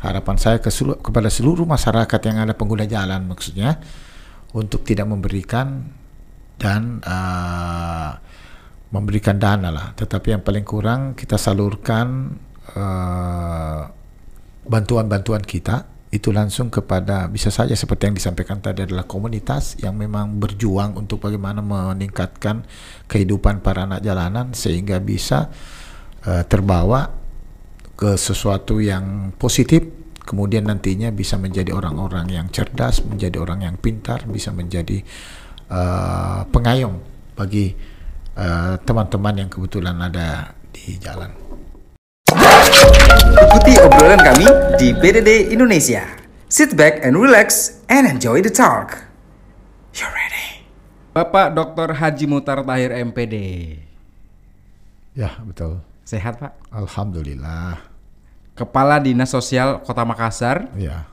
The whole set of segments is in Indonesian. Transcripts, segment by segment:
harapan saya ke selu- kepada seluruh masyarakat yang ada pengguna jalan maksudnya untuk tidak memberikan dan uh, memberikan dana lah. Tetapi yang paling kurang kita salurkan uh, bantuan-bantuan kita. Itu langsung kepada bisa saja seperti yang disampaikan tadi adalah komunitas yang memang berjuang untuk bagaimana meningkatkan kehidupan para anak jalanan sehingga bisa uh, terbawa ke sesuatu yang positif kemudian nantinya bisa menjadi orang-orang yang cerdas menjadi orang yang pintar bisa menjadi uh, pengayom bagi teman-teman uh, yang kebetulan ada di jalan. Ikuti obrolan kami di BDD Indonesia. Sit back and relax and enjoy the talk. You ready? Bapak Dr. Haji Mutar Tahir MPD. Ya, betul. Sehat, Pak? Alhamdulillah. Kepala Dinas Sosial Kota Makassar. Ya.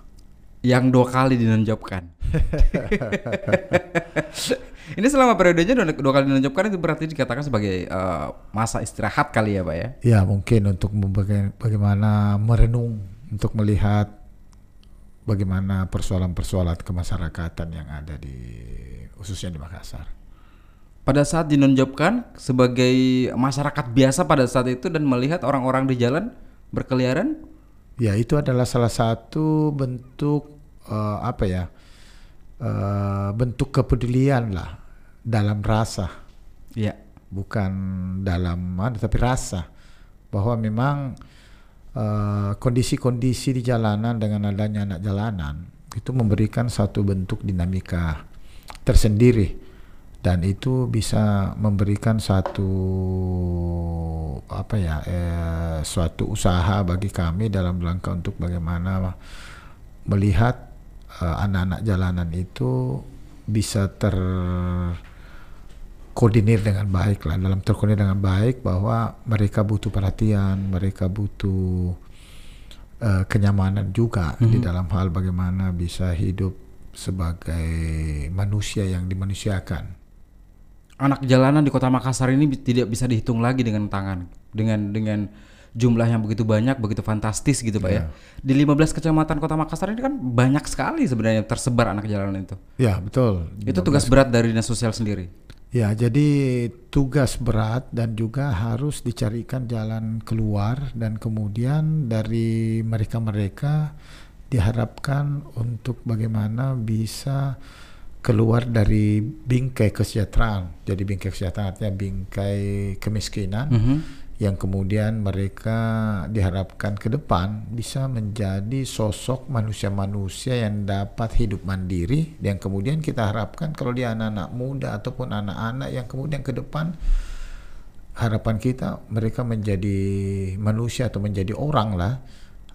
Yang dua kali dinonjobkan. Ini selama periodenya dua, dua kali dinonjobkan itu berarti dikatakan sebagai uh, masa istirahat kali ya Pak ya? Ya mungkin untuk bagaimana merenung, untuk melihat bagaimana persoalan-persoalan kemasyarakatan yang ada di khususnya di Makassar. Pada saat dinonjobkan sebagai masyarakat biasa pada saat itu dan melihat orang-orang di jalan berkeliaran? Ya itu adalah salah satu bentuk uh, apa ya? uh, bentuk kepedulian lah dalam rasa. Ya. Bukan dalam mana tapi rasa bahwa memang kondisi-kondisi uh, di jalanan dengan adanya anak jalanan itu memberikan satu bentuk dinamika tersendiri dan itu bisa memberikan satu apa ya eh, suatu usaha bagi kami dalam rangka untuk bagaimana melihat anak-anak uh, jalanan itu bisa terkoordinir dengan baik lah dalam terkoordinir dengan baik bahwa mereka butuh perhatian mereka butuh uh, kenyamanan juga mm -hmm. di dalam hal bagaimana bisa hidup sebagai manusia yang dimanusiakan anak jalanan di kota Makassar ini tidak bisa dihitung lagi dengan tangan dengan dengan jumlah yang begitu banyak, begitu fantastis gitu Pak yeah. ya. Di 15 kecamatan Kota Makassar ini kan banyak sekali sebenarnya tersebar anak jalanan itu. Ya, betul. Itu tugas berat dari Dinas Sosial sendiri. Ya, jadi tugas berat dan juga harus dicarikan jalan keluar dan kemudian dari mereka-mereka diharapkan untuk bagaimana bisa keluar dari bingkai kesejahteraan. Jadi bingkai kesejahteraan artinya bingkai kemiskinan. Mm -hmm yang kemudian mereka diharapkan ke depan bisa menjadi sosok manusia-manusia yang dapat hidup mandiri yang kemudian kita harapkan kalau dia anak-anak muda ataupun anak-anak yang kemudian ke depan harapan kita mereka menjadi manusia atau menjadi orang lah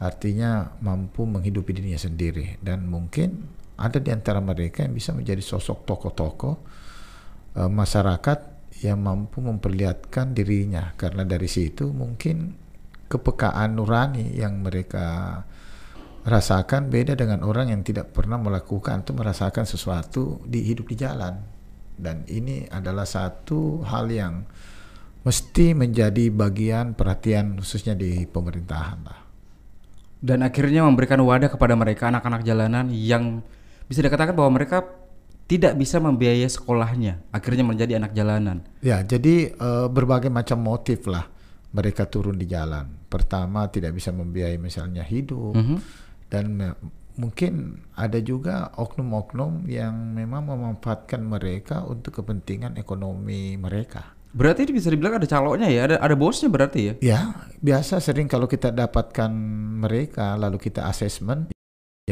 artinya mampu menghidupi dirinya sendiri dan mungkin ada di antara mereka yang bisa menjadi sosok tokoh-tokoh uh, masyarakat yang mampu memperlihatkan dirinya karena dari situ mungkin kepekaan nurani yang mereka rasakan beda dengan orang yang tidak pernah melakukan atau merasakan sesuatu di hidup di jalan dan ini adalah satu hal yang mesti menjadi bagian perhatian khususnya di pemerintahan lah. Dan akhirnya memberikan wadah kepada mereka anak-anak jalanan yang bisa dikatakan bahwa mereka tidak bisa membiayai sekolahnya, akhirnya menjadi anak jalanan. Ya, jadi uh, berbagai macam motif lah mereka turun di jalan. Pertama tidak bisa membiayai misalnya hidup mm -hmm. dan mungkin ada juga oknum-oknum yang memang memanfaatkan mereka untuk kepentingan ekonomi mereka. Berarti bisa dibilang ada calonnya ya, ada ada bosnya berarti ya? Ya, biasa sering kalau kita dapatkan mereka lalu kita asesmen,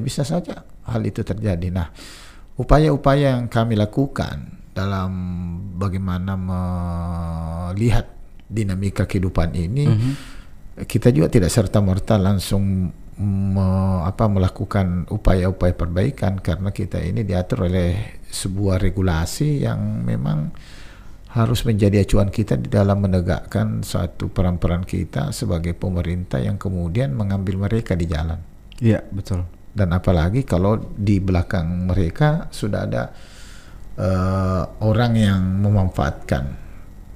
ya bisa saja hal itu terjadi. Nah, upaya-upaya yang kami lakukan dalam bagaimana melihat dinamika kehidupan ini mm -hmm. kita juga tidak serta merta langsung me, apa melakukan upaya-upaya perbaikan karena kita ini diatur oleh sebuah regulasi yang memang harus menjadi acuan kita di dalam menegakkan satu peran-peran kita sebagai pemerintah yang kemudian mengambil mereka di jalan. Iya, betul dan apalagi kalau di belakang mereka sudah ada uh, orang yang memanfaatkan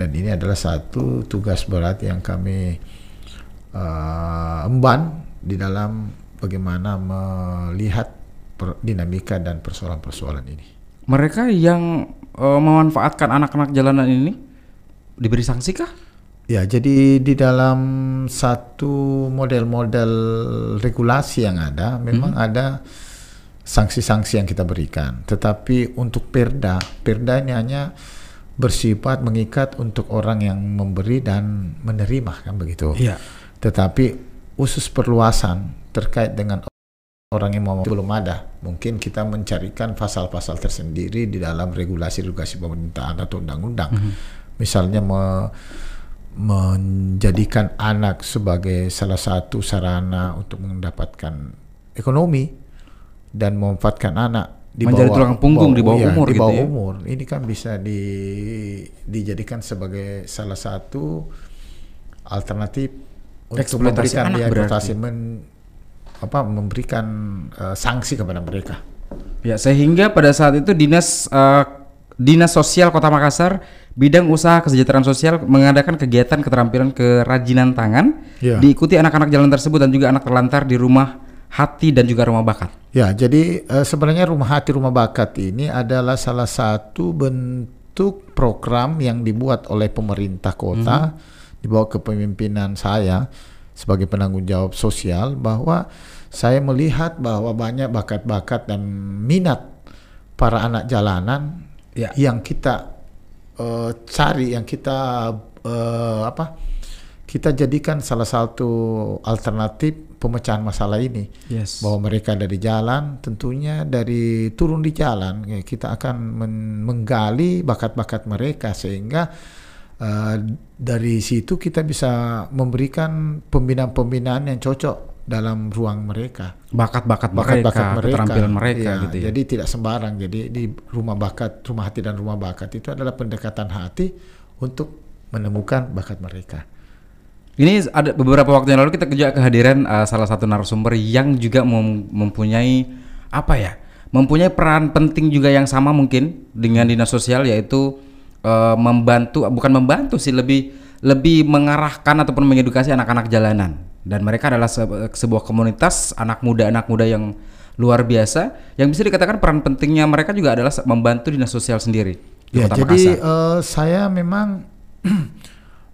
dan ini adalah satu tugas berat yang kami uh, emban di dalam bagaimana melihat per- dinamika dan persoalan-persoalan ini. Mereka yang eh, memanfaatkan anak-anak jalanan ini diberi sanksi kah? Ya, jadi di dalam satu model-model regulasi yang ada, memang ada sanksi-sanksi yang kita berikan. Tetapi untuk perda, perda ini hanya bersifat mengikat untuk orang yang memberi dan menerima kan begitu. Iya. Tetapi usus perluasan terkait dengan orang yang mau belum ada. Mungkin kita mencarikan pasal-pasal tersendiri di dalam regulasi-regulasi pemerintahan atau undang-undang. Misalnya me- menjadikan anak sebagai salah satu sarana untuk mendapatkan ekonomi dan memanfaatkan anak di Menjadi bawah, tulang punggung di bawah iya, umur di gitu bawah ya. umur. Ini kan bisa di, dijadikan sebagai salah satu alternatif untuk memberikan anak ya, berarti. men- apa memberikan eh, sanksi kepada mereka. Ya, sehingga pada saat itu dinas eh, dinas sosial Kota Makassar bidang usaha kesejahteraan sosial mengadakan kegiatan keterampilan kerajinan tangan Ya. diikuti anak-anak jalan tersebut dan juga anak terlantar di rumah hati dan juga rumah bakat. Ya, jadi eh, sebenarnya Rumah Hati Rumah Bakat ini adalah salah satu bentuk program yang dibuat oleh pemerintah kota di bawah kepemimpinan saya sebagai penanggung jawab sosial bahwa saya melihat bahwa banyak bakat-bakat dan minat para anak jalanan Ya. yang kita eh, cari, yang kita eh, apa? Kita jadikan salah satu alternatif pemecahan masalah ini Yes. bahwa mereka dari jalan tentunya dari turun di jalan ya, kita akan men- menggali bakat-bakat mereka sehingga eh, dari situ kita bisa memberikan pembinaan-pembinaan yang cocok dalam ruang mereka Bakat-bakat mereka, bakat-bakat mereka, keterampilan mereka Ya, gitu ya. jadi tidak sembarang jadi di rumah bakat rumah hati dan rumah bakat itu adalah pendekatan hati untuk menemukan bakat mereka Ini ada beberapa waktu yang lalu kita juga kehadiran uh, salah satu narasumber yang juga mem- mempunyai apa ya? Mempunyai peran penting juga yang sama mungkin dengan dinas sosial yaitu uh, membantu bukan membantu sih lebih lebih mengarahkan ataupun mengedukasi anak-anak jalanan dan mereka adalah se- sebuah komunitas anak muda anak muda yang luar biasa yang bisa dikatakan peran pentingnya mereka juga adalah membantu dinas sosial sendiri di Ya, Kota jadi Makassar. eh, saya memang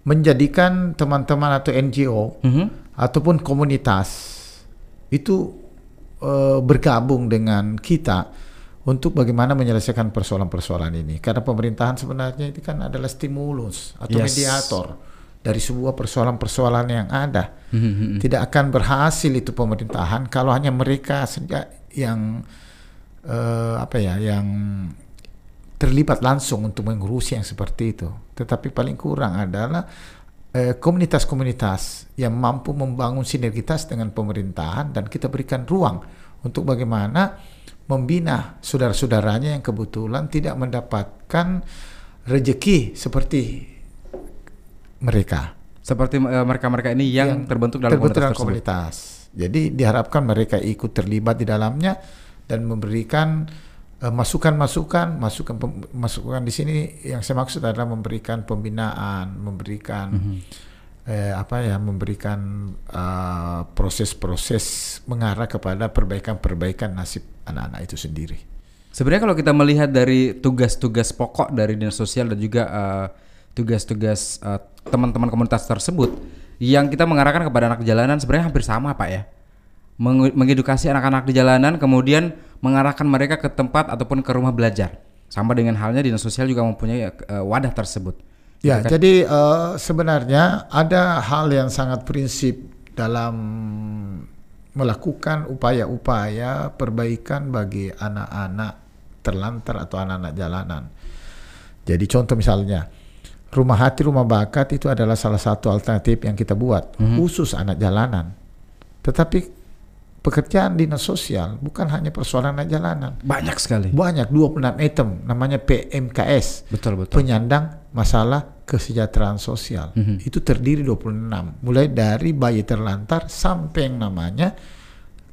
menjadikan teman-teman atau NGO Mhm. ataupun komunitas itu eh, bergabung dengan kita untuk bagaimana menyelesaikan persoalan-persoalan ini. Karena pemerintahan sebenarnya itu kan adalah stimulus atau Yes. mediator dari sebuah persoalan-persoalan yang ada. Tidak akan berhasil itu pemerintahan kalau hanya mereka saja yang eh, apa ya, yang terlibat langsung untuk mengurusi yang seperti itu. Tetapi paling kurang adalah eh, komunitas-komunitas yang mampu membangun sinergitas dengan pemerintahan dan kita berikan ruang untuk bagaimana membina saudara-saudaranya yang kebetulan tidak mendapatkan rejeki seperti mereka Seperti eh, mereka-mereka ini yang, terbentuk dalam terbentuk komunitas komunitas. Jadi diharapkan mereka ikut terlibat di dalamnya dan memberikan eh, masukan-masukan, masukan pem- masukan di sini yang saya maksud adalah memberikan pembinaan, memberikan Mhm. eh, apa ya, memberikan eh, proses-proses mengarah kepada perbaikan-perbaikan nasib anak-anak itu sendiri. Sebenarnya kalau kita melihat dari tugas-tugas pokok dari dinas sosial dan juga eh, tugas-tugas eh, teman-teman komunitas tersebut yang kita mengarahkan kepada anak jalanan sebenarnya hampir sama pak ya. Meng- mengedukasi anak-anak di jalanan kemudian mengarahkan mereka ke tempat ataupun ke rumah belajar. Sama dengan halnya dinas sosial juga mempunyai eh, wadah tersebut. Ya, jadi eh, sebenarnya ada hal yang sangat prinsip dalam melakukan upaya-upaya perbaikan bagi anak-anak terlantar atau anak-anak jalanan. Jadi contoh misalnya, rumah hati, rumah bakat itu adalah salah satu alternatif yang kita buat khusus anak jalanan. Tetapi pekerjaan dinas sosial bukan hanya persoalan anak jalanan. banyak sekali Banyak 26 item namanya PMKS betul betul penyandang masalah kesejahteraan sosial. Mhm. Itu terdiri 26, mulai dari bayi terlantar sampai yang namanya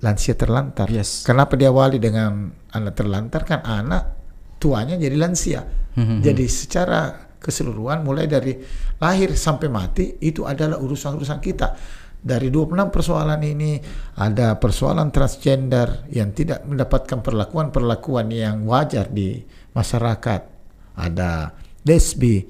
lansia terlantar. Yes. Kenapa diawali dengan anak terlantar kan anak tuanya jadi lansia. Mhm. Jadi secara keseluruhan mulai dari lahir sampai mati itu adalah urusan-urusan kita. Dari 26 persoalan ini ada persoalan transgender yang tidak mendapatkan perlakuan-perlakuan yang wajar di masyarakat. Ada lesbi,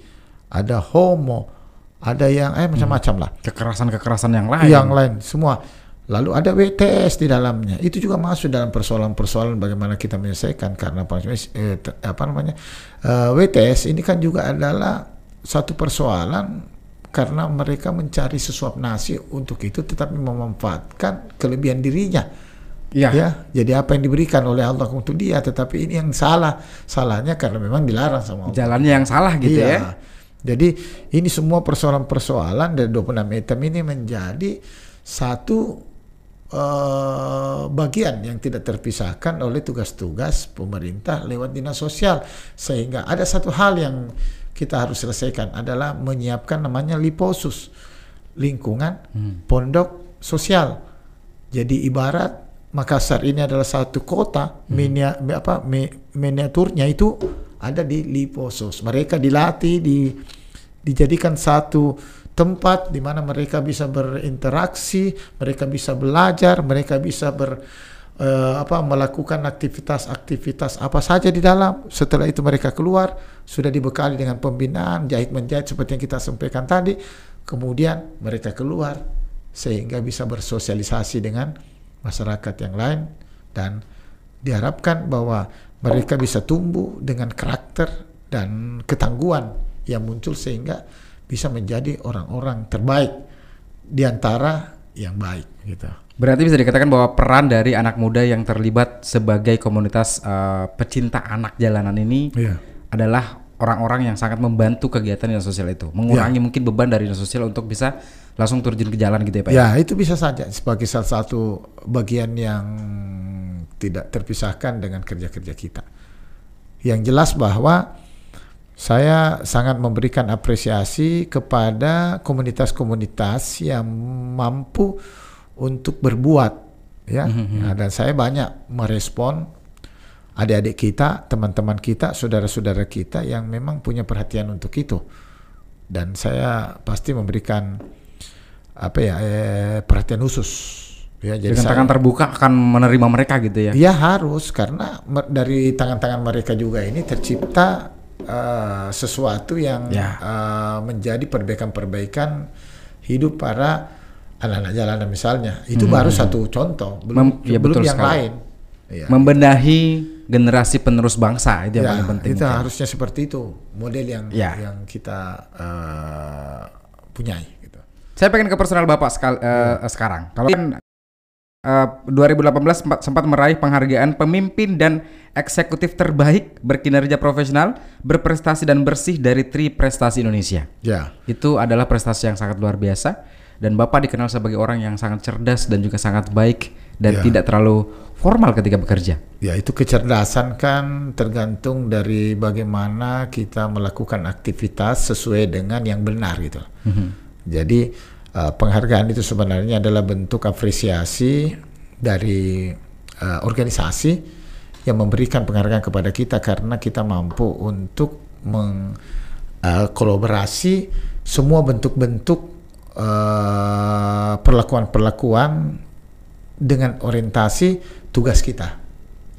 ada homo, ada yang eh macam-macam lah. Kekerasan-kekerasan yang lain. Yang lain semua. Lalu ada WTS di dalamnya. Itu juga masuk dalam persoalan-persoalan bagaimana kita menyelesaikan karena apa, eh, namanya eh, WTS ini kan juga adalah satu persoalan karena mereka mencari sesuap nasi untuk itu tetapi memanfaatkan kelebihan dirinya. Iya. Ya, jadi apa yang diberikan oleh Allah untuk dia, tetapi ini yang salah. Salahnya karena memang dilarang sama Allah. Jalannya yang salah gitu Iya. ya. Jadi ini semua persoalan-persoalan dari 26 item ini menjadi satu eh, bagian yang tidak terpisahkan oleh tugas-tugas pemerintah lewat dinas sosial sehingga ada satu hal yang kita harus selesaikan adalah menyiapkan namanya liposus lingkungan pondok sosial. Jadi ibarat Makassar ini adalah satu kota minia, apa mi- miniaturnya itu ada di Liposos. Mereka dilatih di dijadikan satu tempat di mana mereka bisa berinteraksi, mereka bisa belajar, mereka bisa ber eh, apa melakukan aktivitas-aktivitas apa saja di dalam. Setelah itu mereka keluar sudah dibekali dengan pembinaan jahit menjahit seperti yang kita sampaikan tadi. Kemudian mereka keluar sehingga bisa bersosialisasi dengan masyarakat yang lain dan diharapkan bahwa mereka bisa tumbuh dengan karakter dan ketangguhan yang muncul sehingga bisa menjadi orang-orang terbaik di antara yang baik gitu. Berarti bisa dikatakan bahwa peran dari anak muda yang terlibat sebagai komunitas eh, pecinta anak jalanan ini Iya. adalah orang-orang yang sangat membantu kegiatan dinas sosial itu, mengurangi mungkin beban dari dinas sosial untuk bisa langsung terjun ke jalan gitu ya Pak. Ya, itu bisa saja sebagai salah satu bagian yang tidak terpisahkan dengan kerja-kerja kita. Yang jelas bahwa saya sangat memberikan apresiasi kepada komunitas-komunitas yang mampu untuk berbuat ya. Nah, dan saya banyak merespon adik-adik kita, teman-teman kita, saudara-saudara kita yang memang punya perhatian untuk itu. Dan saya pasti memberikan apa ya eh, perhatian khusus ya jadi Dengan saya- tangan terbuka akan menerima mereka gitu ya. ya harus karena dari tangan-tangan mereka juga ini tercipta eh, sesuatu yang Ya. eh, menjadi perbaikan-perbaikan hidup para anak-anak jalanan misalnya itu baru satu contoh belum Mem- ya, belum betul yang sekali. lain ya, Membenahi generasi penerus bangsa itu yang Ya, paling penting. itu mungkin. harusnya seperti itu model yang Ya. yang kita eh, punyai gitu. Saya pengen ke personal Bapak sekal- eh, sekarang. Kalau kan eh, 2018 sempat, sempat meraih penghargaan pemimpin dan eksekutif terbaik berkinerja profesional, berprestasi dan bersih dari Tri Prestasi Indonesia. ya Itu adalah prestasi yang sangat luar biasa dan Bapak dikenal sebagai orang yang sangat cerdas dan juga sangat baik dan Ya. tidak terlalu formal ketika bekerja. Ya itu kecerdasan kan tergantung dari bagaimana kita melakukan aktivitas sesuai dengan yang benar gitu. Jadi uh, penghargaan itu sebenarnya adalah bentuk apresiasi dari uh, organisasi yang memberikan penghargaan kepada kita karena kita mampu untuk mengkolaborasi semua bentuk-bentuk uh, perlakuan-perlakuan dengan orientasi tugas kita.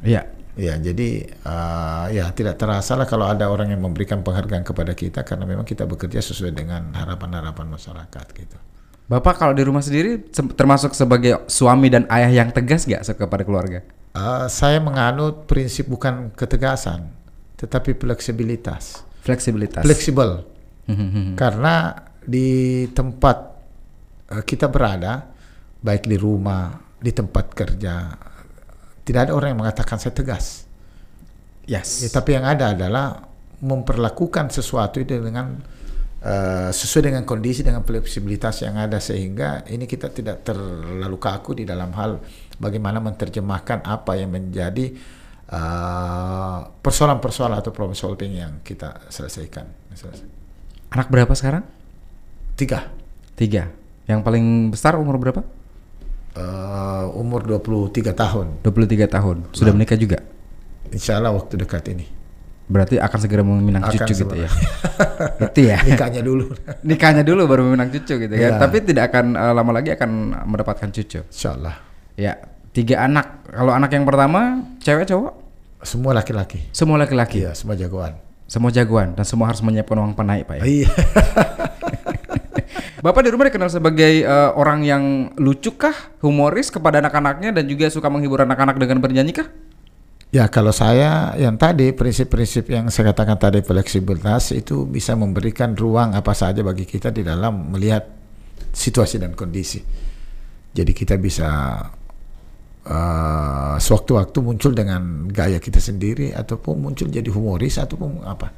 Iya. Ya, jadi eh, ya tidak terasa lah kalau ada orang yang memberikan penghargaan kepada kita karena memang kita bekerja sesuai dengan harapan-harapan masyarakat gitu. Bapak kalau di rumah sendiri termasuk sebagai suami dan ayah yang tegas gak kepada keluarga? Eh, saya menganut prinsip bukan ketegasan, tetapi fleksibilitas. Fleksibilitas. Fleksibel. Mhm. Karena di tempat eh, kita berada, baik di rumah, di tempat kerja, tidak ada orang yang mengatakan saya tegas. yes. Ya, tapi yang ada adalah memperlakukan sesuatu itu dengan eh, sesuai dengan kondisi dengan fleksibilitas yang ada sehingga ini kita tidak terlalu kaku di dalam hal bagaimana menerjemahkan apa yang menjadi eh, persoalan-persoalan atau problem solving yang kita selesaikan. Selesai. Anak berapa sekarang? Tiga, Tiga. Yang paling besar umur berapa? eh, umur 23 tahun. 23 tahun. Sudah menikah juga? Insya Allah waktu dekat ini. Berarti akan segera meminang Akan cucu gitu segera. ya. itu ya. Nikahnya dulu. Nikahnya dulu baru meminang cucu gitu ya. Iya. Tapi tidak akan eh, lama lagi akan mendapatkan cucu. Insya Allah. Ya, tiga anak. Kalau anak yang pertama, cewek cowok, Semua laki-laki. semua laki-laki, Iya, semua jagoan. semua jagoan dan semua harus menyiapkan uang penaik, Pak ya. Iya. Bapak di rumah dikenal sebagai eh, orang yang lucu kah, humoris kepada anak-anaknya dan juga suka menghibur anak-anak dengan bernyanyi kah? Ya kalau saya yang tadi prinsip-prinsip yang saya katakan tadi fleksibilitas itu bisa memberikan ruang apa saja bagi kita di dalam melihat situasi dan kondisi. Jadi kita bisa eh, sewaktu-waktu muncul dengan gaya kita sendiri ataupun muncul jadi humoris ataupun apa.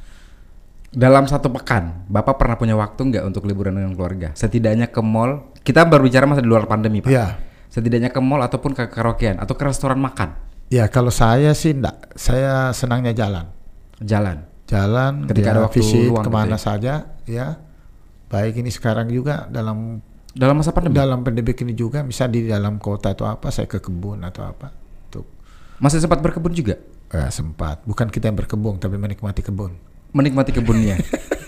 Dalam satu pekan, Bapak pernah punya waktu nggak untuk liburan dengan keluarga? Setidaknya ke mall. Kita baru bicara masa di luar pandemi, Pak. Ya, Setidaknya ke mall ataupun ke karaokean atau ke restoran makan, ya kalau saya sih enggak, saya senangnya jalan. jalan. Jalan, Ketika ya, ada waktu visit luang gitu ke mana ya. saja, ya. Baik ini sekarang juga dalam Dalam masa pandemi. dalam pandemi ini juga bisa di dalam kota atau apa saya ke kebun atau apa untuk Masih sempat berkebun juga? eh, sempat bukan kita yang berkebun tapi menikmati kebun Menikmati kebunnya.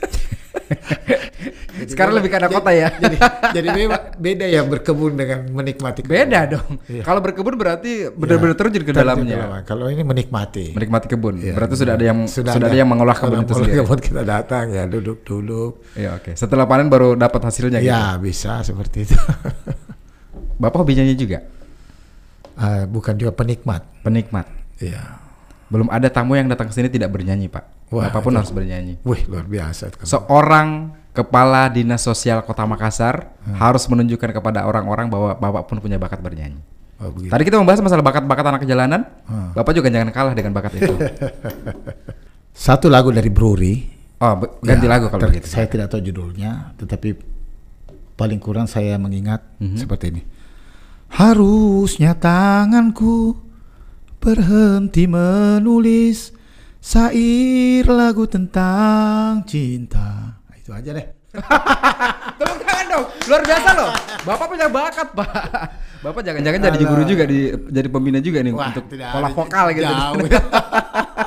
Sekarang lebih ke anak kota ya. jadi jadi beda ya berkebun dengan menikmati kebun. Beda dong. Iya. Kalau berkebun berarti benar-benar terjun ke dalamnya. dalam. kalau ini menikmati Menikmati kebun. Iya, berarti sudah ada yang sudah, ada ada yang mengolah kebun itu sendiri. kebun kita datang ya duduk-duduk Iya, oke. Setelah panen baru dapat hasilnya gitu. ya bisa seperti itu Bapak hobi nyanyi juga? Eh, bukan juga penikmat Penikmat. ya Belum ada tamu yang datang ke sini tidak bernyanyi, Pak. Wah, Bapak pun itu- harus bernyanyi. wih luar biasa itu. Seorang kepala dinas sosial Kota Makassar Hmm. harus menunjukkan kepada orang-orang bahwa Bapak pun punya bakat bernyanyi. Oh, begitu. Tadi kita membahas masalah bakat-bakat anak jalanan. Hmm. Bapak juga jangan kalah dengan bakat itu. satu lagu dari Bruri Oh, ganti Ya, lagu kalau begitu. Saya tidak tahu judulnya, tetapi paling kurang saya mengingat Mhm. seperti ini. Harusnya tanganku berhenti menulis syair lagu tentang cinta. Nah, Itu aja deh. Tepuk tangan dong. Luar biasa loh. Bapak punya bakat, Pak. Bapak jangan-jangan jadi guru juga di jadi pembina juga nih Wah, untuk pola vokal gitu.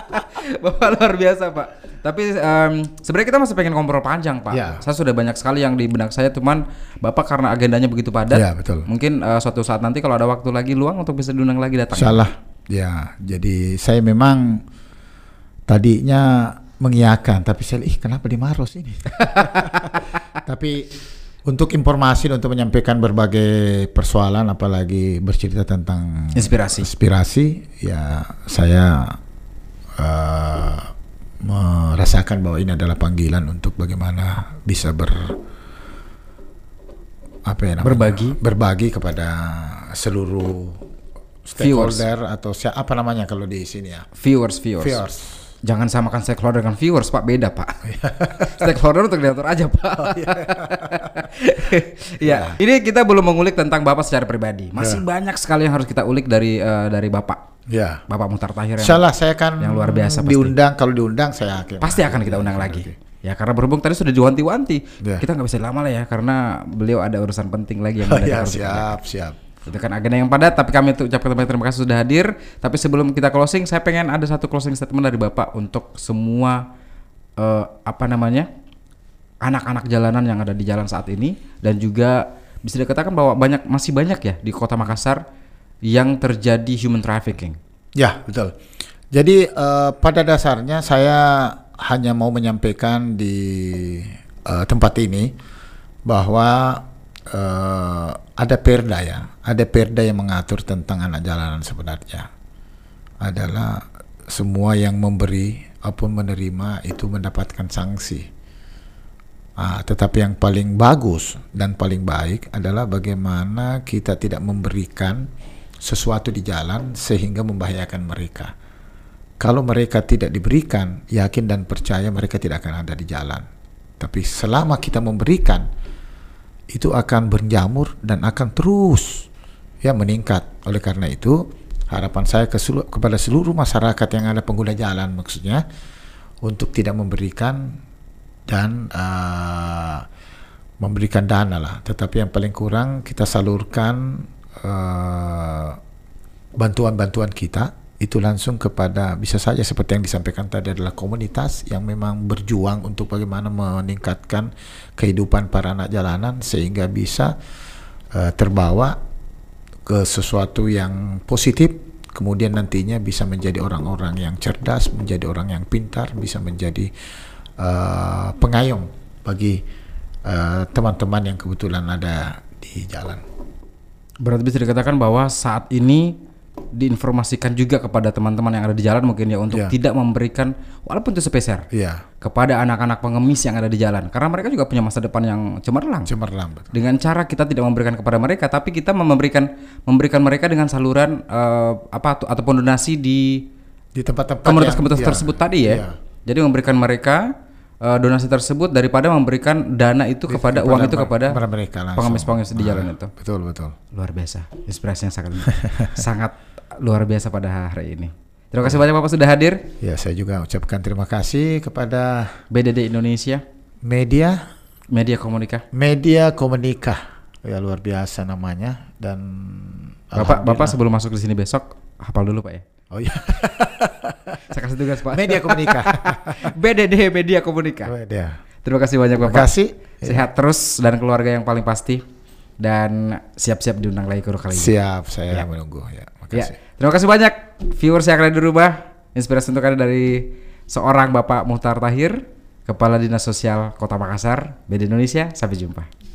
Bapak luar biasa, Pak. Tapi em, sebenarnya kita masih pengen ngobrol panjang, Pak. Ya. Saya sudah banyak sekali yang di benak saya, cuman Bapak karena agendanya begitu padat. Ya, betul. Mungkin eh, suatu saat nanti kalau ada waktu lagi luang untuk bisa diundang lagi datang. Salah. Ya, jadi saya memang tadinya mengiyakan, tapi saya ih kenapa di Maros ini? tapi untuk informasi dan untuk menyampaikan berbagai persoalan, apalagi bercerita tentang Inspirasi. inspirasi, ya saya eh, merasakan bahwa ini adalah panggilan untuk bagaimana bisa ber apa ya namanya? Berbagi. berbagi kepada seluruh Viewers. stakeholder atau si- apa namanya kalau di sini ya Viewers, viewers. viewers Jangan samakan stakeholder dengan viewers, Pak. Beda, Pak. stakeholder untuk diatur aja, Pak. Iya. Ini kita belum mengulik tentang Bapak secara pribadi. Masih banyak sekali yang harus kita ulik dari eh, dari Bapak. ya Bapak Muhtar Tahir yang Insyaallah saya akan yang luar biasa pasti. diundang kalau diundang saya akan pasti akan kita undang lagi. Ya karena berhubung tadi sudah diwanti-wanti, Ya. kita nggak bisa lama lah ya karena beliau ada urusan penting lagi yang Oh, ya, siap siap Itu kan agenda yang padat, tapi kami ucapkan banyak terima kasih sudah hadir. Tapi sebelum kita closing, saya pengen ada satu closing statement dari Bapak untuk semua eh, apa namanya anak-anak jalanan yang ada di jalan saat ini dan juga bisa dikatakan bahwa banyak masih banyak ya di Kota Makassar yang terjadi human trafficking. Ya, betul. Jadi eh, pada dasarnya saya hanya mau menyampaikan di eh, tempat ini bahwa eh, ada perda ya, ada perda yang mengatur tentang anak jalanan sebenarnya adalah semua yang memberi maupun menerima itu mendapatkan sanksi. Ah, tetapi yang paling bagus dan paling baik adalah bagaimana kita tidak memberikan sesuatu di jalan sehingga membahayakan mereka. Kalau mereka tidak diberikan, yakin dan percaya mereka tidak akan ada di jalan. Tapi selama kita memberikan, itu akan berjamur dan akan terus ya meningkat. Oleh karena itu, harapan saya ke selu- kepada seluruh masyarakat yang ada pengguna jalan maksudnya untuk tidak memberikan dan uh, memberikan dana lah. Tetapi yang paling kurang kita salurkan uh, bantuan-bantuan kita itu langsung kepada bisa saja seperti yang disampaikan tadi adalah komunitas yang memang berjuang untuk bagaimana meningkatkan kehidupan para anak jalanan sehingga bisa uh, terbawa ke sesuatu yang positif kemudian nantinya bisa menjadi orang-orang yang cerdas menjadi orang yang pintar bisa menjadi uh, pengayom bagi uh, teman-teman uh, yang kebetulan ada di jalan. Berarti bisa dikatakan bahwa saat ini diinformasikan juga kepada teman-teman yang ada di jalan mungkin ya untuk yeah. tidak memberikan walaupun itu sepeser yeah. kepada anak-anak pengemis yang ada di jalan karena mereka juga punya masa depan yang cemerlang. Cemerlang. Betul. Dengan cara kita tidak memberikan kepada mereka tapi kita memberikan memberikan mereka dengan saluran uh, apa ataupun donasi di di tempat-tempat komunitas-komunitas yeah. tersebut tadi ya. Yeah. Jadi memberikan mereka uh, donasi tersebut daripada memberikan dana itu kepada, kepada uang itu kepada mereka pengemis-pengemis di jalan nah, itu. Betul betul. Luar biasa. Inspirasi yang sangat sangat luar biasa pada hari ini. Terima kasih banyak Bapak sudah hadir. Ya, saya juga ucapkan terima kasih kepada BDD Indonesia. Media Media Komunika. Media Komunika. Ya luar biasa namanya dan Bapak Bapak sebelum masuk di sini besok hafal dulu Pak ya. Oh iya. Saya kasih tugas Pak. Media Komunika. BDD Media Komunika. Media. Terima kasih banyak Bapak. Terima kasih. Sehat ya. terus dan keluarga yang paling pasti dan siap-siap diundang lagi ke kali ini. Siap, saya ya. menunggu ya. Makasih. Ya. Terima kasih banyak viewers yang ada di rumah. Inspirasi untuk Anda dari seorang Bapak Muhtar Tahir, Kepala Dinas Sosial Kota Makassar, BD Indonesia. Sampai jumpa.